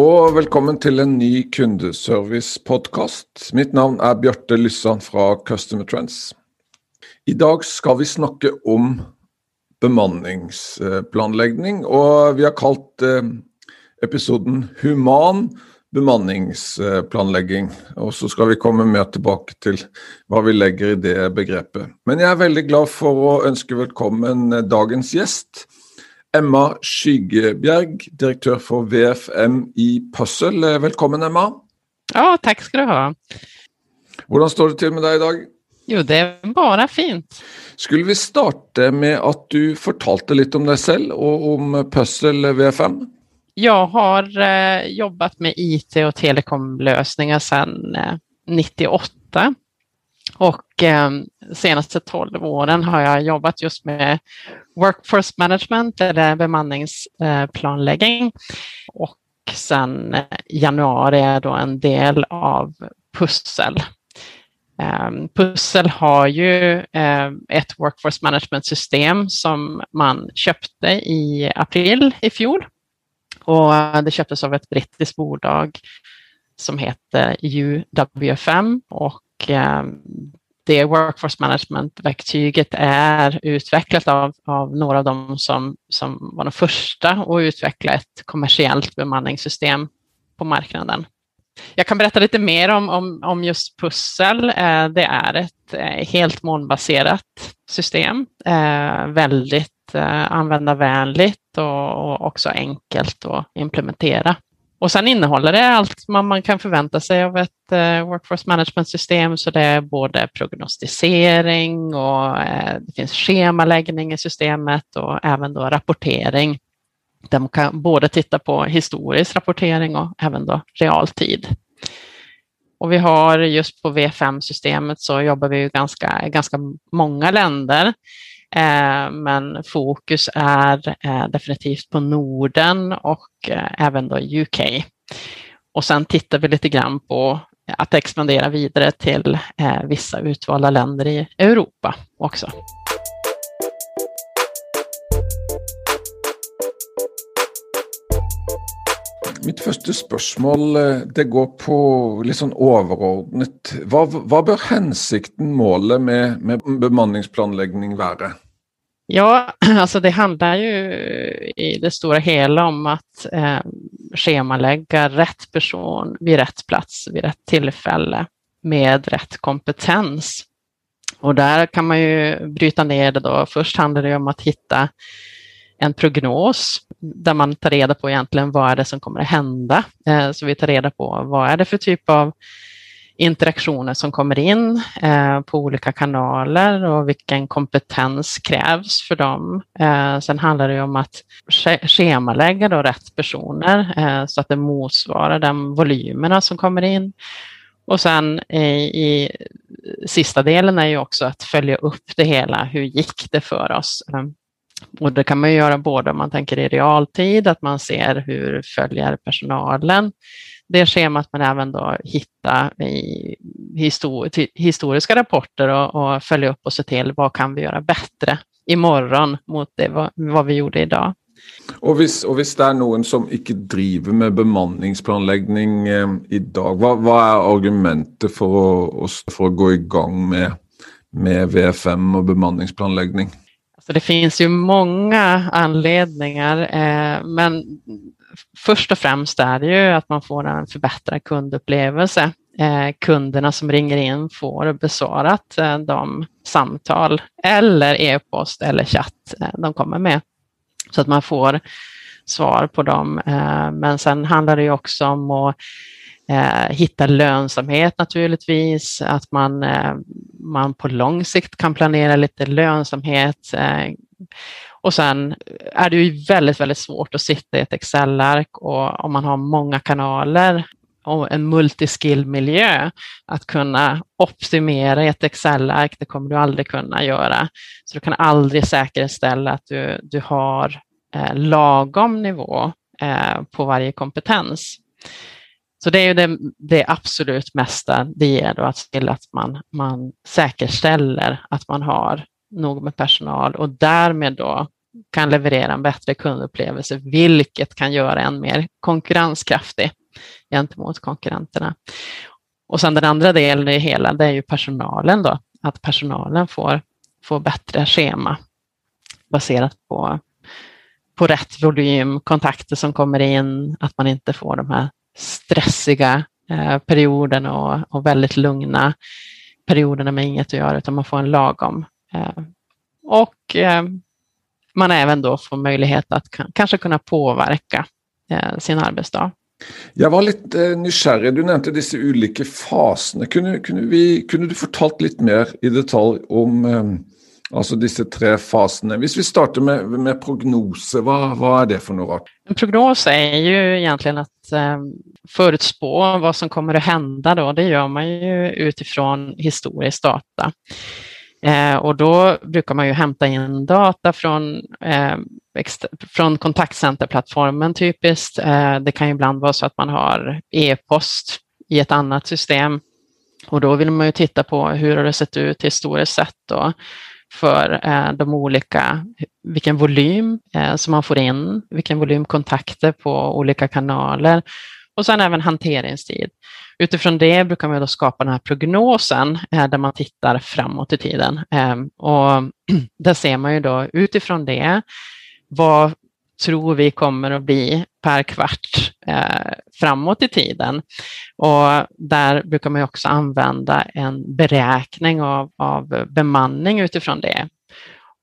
og velkommen til en ny kundeservice-podkast. Mitt navn er Bjarte Lyssan fra Customer Trends. I dag skal vi snakke om bemanningsplanlegging, og vi har kalt eh, episoden 'Human bemanningsplanlegging'. Og så skal vi komme mer tilbake til hva vi legger i det begrepet. Men jeg er veldig glad for å ønske velkommen eh, dagens gjest. Emma Skyggebjerg, direktør for VFM i Puzzle. Velkommen, Emma. Ja, tack ska du ha. Hvordan står det til med deg i dag? Jo, det är bara fint. Skulle vi starte med at du fortalte litt om deg selv og om Puzzle VFM? Jag har eh, jobbat med IT och telekomlösningar sedan eh, 98 och eh, senaste 12 åren har jag jobbat just med workforce management eller bemanningsplanläggning och sedan eh, januari är jag då en del av Pussel. Ehm, pussel har ju ehm, ett workforce management system som man köpte i april i fjol. Och det köptes av ett brittiskt bolag som heter UWFM och Eh, det workforce management-verktyget är utvecklat av, av några av dem som, som var de första att utveckla ett kommersiellt bemanningssystem på marknaden. Jag kan berätta lite mer om, om, om just Pussel. Eh, det är ett eh, helt molnbaserat system, väldigt användarvänligt och också enkelt att implementera. Och sen innehåller det allt man, man kan förvänta sig av ett eh, workforce management-system, så det är både prognostisering och eh, det finns schemaläggning i systemet och även då rapportering De kan både titta på historisk rapportering och även då realtid. Och vi har just på V5-systemet så jobbar vi ju ganska, ganska många länder. Eh, men fokus är eh, definitivt på Norden och eh, även då UK. Och sen tittar vi lite grann på att expandera vidare till vissa utvalda länder i Europa också. Mitt første spørsmål eh, det går på litt sånn overordnet. Hva, hva bør hensikten, målet med, med bemanningsplanlegging være? Ja, alltså det handlar ju i det stora hela om att eh, schemalägga rätt person vid rätt plats vid rätt tillfälle med rätt kompetens. Och där kan man ju bryta ner det då. Först handlar det om att hitta en prognos där man tar reda på egentligen vad är det som kommer att hända. Eh, så vi tar reda på vad är det för typ av interaktioner som kommer in eh, på olika kanaler och vilken kompetens krävs för dem. Eh, sen handlar det om att schemalägga då rätt personer så att det motsvarar de volymerna som kommer in. Och sen i, i sista delen är ju också att följa upp det hela. Hur gick det för oss? Och det kan man göra både om man tänker i realtid, att man ser hur följer personalen det schemat, men även då hitta i historiska rapporter och, och, följa upp och se till vad kan vi göra bättre imorgon mot det, vad, vad vi gjorde idag. Och hvis, och hvis det är någon som inte driver med bemanningsplanläggning eh, idag, vad, vad är argumentet för att, för att gå igång med, med VFM och bemanningsplanläggning? Så det finns ju många anledningar, eh, men först och främst är det ju att man får en förbättrad kundupplevelse. Eh, kunderna som ringer in får besvarat eh, de samtal eller e-post eller chatt eh, de kommer med. Så att man får svar på dem. Eh, men sen handlar det ju också om att eh, hitta lönsamhet naturligtvis, att man, man på lång sikt kan planera lite lönsamhet. Eh, och sen är det ju väldigt, väldigt svårt att sitta i ett Excel-ark och om man har många kanaler och en multiskill-miljö. Att kunna optimera i ett Excel-ark, det kommer du aldrig kunna göra. Så du kan aldrig säkerställa att du, du har eh, lagom nivå eh, på varje kompetens. Så det är ju det, det absolut mesta det ger då att se till att man, man säkerställer att man har nog med personal och därmed då kan leverera en bättre kundupplevelse, vilket kan göra en mer konkurrenskraftig gentemot konkurrenterna. Och sen den andra delen i hela, det är ju personalen då, att personalen får, får bättre schema baserat på, på rätt volym, kontakter som kommer in, att man inte får de här stressiga eh, perioderna och, och väldigt lugna perioderna med inget att göra, utan man får en lagom. Eh, och eh, man även då får möjlighet att kanske kunna påverka eh, sin arbetsdag. Jag var lite eh, nyfiken. Du nämnde dessa olika faserna. Kunde, kunde, vi, kunde du fortalt lite mer i detalj om eh, um, alltså dessa tre faserna? Om vi startar med, med prognoser, vad, vad är det för något? En prognos är ju egentligen att eh, förutspå vad som kommer att hända. Då. Det gör man ju utifrån historisk data. Eh, och då brukar man ju hämta in data från, eh, från kontaktcenterplattformen typiskt. Eh, det kan ju ibland vara så att man har e-post i ett annat system och då vill man ju titta på hur har det sett ut historiskt sett då för eh, de olika, vilken volym eh, som man får in, vilken volym kontakter på olika kanaler och sen även hanteringstid. Utifrån det brukar man då skapa den här prognosen eh, där man tittar framåt i tiden. Ehm, och där ser man ju då utifrån det vad tror vi kommer att bli per kvart eh, framåt i tiden. Och där brukar man också använda en beräkning av, av bemanning utifrån det.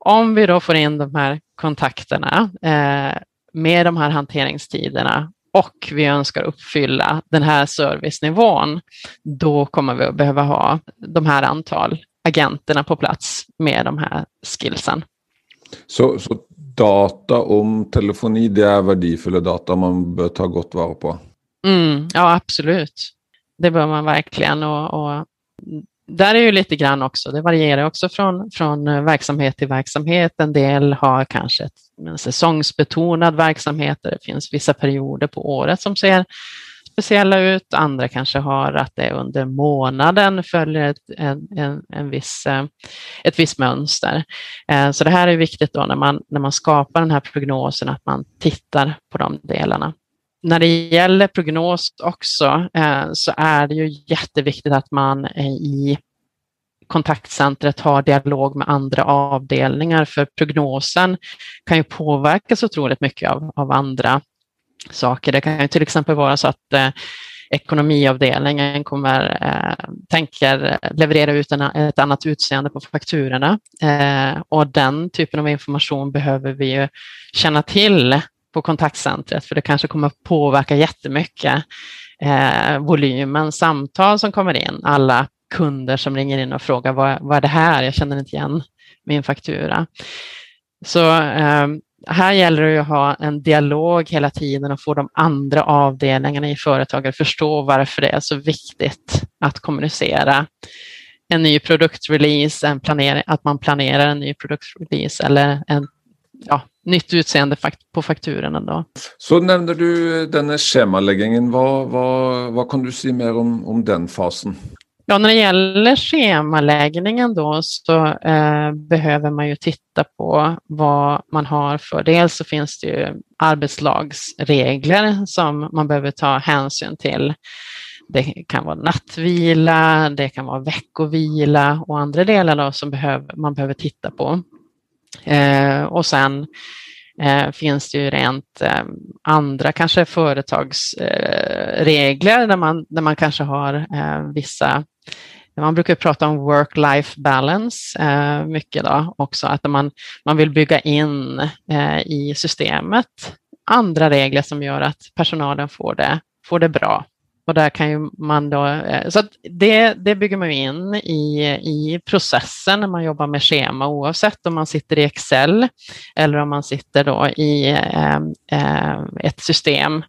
Om vi då får in de här kontakterna eh, med de här hanteringstiderna och vi önskar uppfylla den här servicenivån, då kommer vi att behöva ha de här antal agenterna på plats med de här skillsen. Så, så data om telefoni, det är värdefulla data man bör ta gott vara på? Mm, ja, absolut. Det bör man verkligen. Och, och där är ju lite grann också, det varierar också från, från verksamhet till verksamhet. En del har kanske ett, en säsongsbetonad verksamhet där det finns vissa perioder på året som ser speciella ut. Andra kanske har att det under månaden följer ett, en, en, en viss, eh, ett visst mönster. Eh, så det här är viktigt då när man, när man skapar den här prognosen att man tittar på de delarna när det gäller prognos också eh, så är det ju jätteviktigt att man i kontaktcentret har dialog med andra avdelningar för prognosen kan ju påverkas otroligt mycket av, av andra saker. Det kan ju till exempel vara så att eh, ekonomiavdelningen kommer, eh, tänker leverera ut en, ett annat utseende på fakturorna eh, och den typen av information behöver vi ju känna till på kontaktcentret för det kanske kommer påverka jättemycket eh, volymen samtal som kommer in, alla kunder som ringer in och frågar vad, vad är det här? Jag känner inte igen min faktura. Så eh, här gäller det att ha en dialog hela tiden och få de andra avdelningarna i företaget att förstå varför det är så viktigt att kommunicera en ny produktrelease, en planering, att man planerar en ny produktrelease eller en ja, nytt utseende på fakturan Då. Så nämnde du denna schemaläggningen. Vad, vad, vad kan du säga mer om, om den fasen? Ja, när det gäller schemaläggningen då så eh, behöver man ju titta på vad man har för. Dels så finns det ju arbetslagsregler som man behöver ta hänsyn till. Det kan vara nattvila, det kan vara veckovila och andra delar då som behöver, man behöver titta på. Eh, och sen eh, finns det ju rent eh, andra kanske företagsregler eh, där, man, där man kanske har eh, vissa man brukar prata om work-life balance eh, mycket då också, att man, man vill bygga in eh, i systemet andra regler som gör att personalen får det, får det bra. Och där kan ju man då, eh, så det, det bygger man in i, i processen när man jobbar med schema oavsett om man sitter i Excel eller om man sitter då i eh, eh, ett system.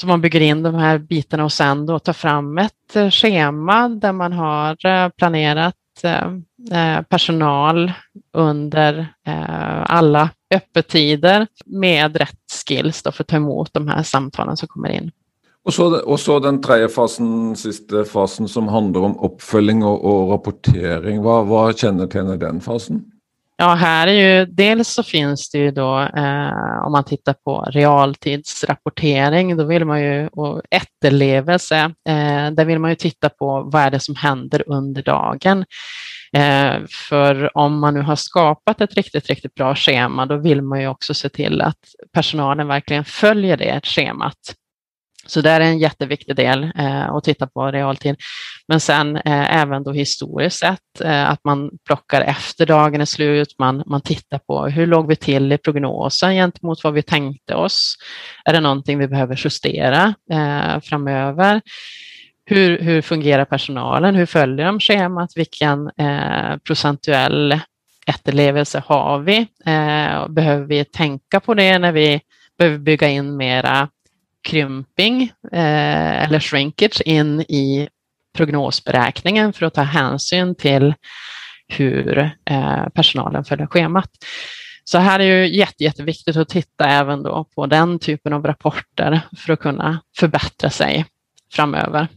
Så man bygger in de här bitarna och sen då tar fram ett eh, schema där man har eh, planerat eh, personal under alla öppettider med rätt skills då för att ta emot de här samtalen som kommer in. Och så, och så den tredje fasen, sista fasen som handlar om uppföljning och, och rapportering. Vad, vad kännetecknar den fasen? Ja, här är ju dels så finns det ju då eh, om man tittar på realtidsrapportering, då vill man ju och efterlevelse, eh, där vill man ju titta på vad är det som händer under dagen. Eh, för om man nu har skapat ett riktigt, riktigt bra schema, då vill man ju också se till att personalen verkligen följer det schemat. Så det är en jätteviktig del eh, att titta på realtid. Men sen eh, även då historiskt sett eh, att man plockar efter dagen är slut, man, man tittar på hur låg vi till i prognosen gentemot vad vi tänkte oss. Är det någonting vi behöver justera eh, framöver? Hur, hur fungerar personalen? Hur följer de schemat? Vilken eh, procentuell efterlevelse har vi? Eh, behöver vi tänka på det när vi behöver bygga in mera krymping eh, eller shrinkage in i prognosberäkningen för att ta hänsyn till hur eh, personalen följer schemat. Så här är ju jätte, jätteviktigt att titta även då på den typen av rapporter för att kunna förbättra sig framöver.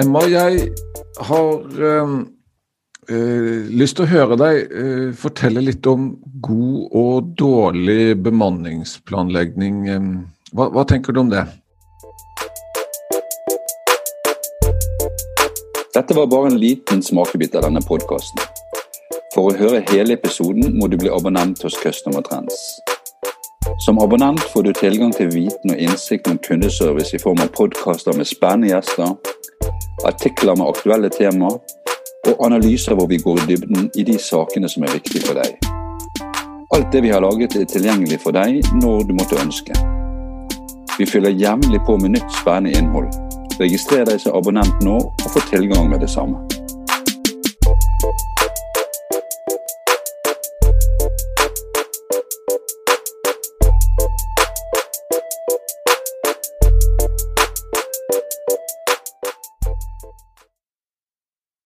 Emma, jag har um Eh, lyst til å høre deg eh, fortelle litt om god og dårlig bemanningsplanlegging. Hva, ehm, hva, tenker du om det? Dette var bare en liten smakebit av denne podkasten. For å høre hele episoden må du bli abonnent hos Customer Trends. Som abonnent får du tilgang til viten og innsikt om kundeservice i form av podkaster med spennende gjester, artikler med aktuelle temaer og analyser hvor vi går i dybden i de sakene som er viktige for deg. Alt det vi har laget er tilgjengelig for deg når du måtte ønske. Vi fyller jevnlig på med nytt spennende innhold. Registrer deg som abonnent nå og få tilgang med det samme.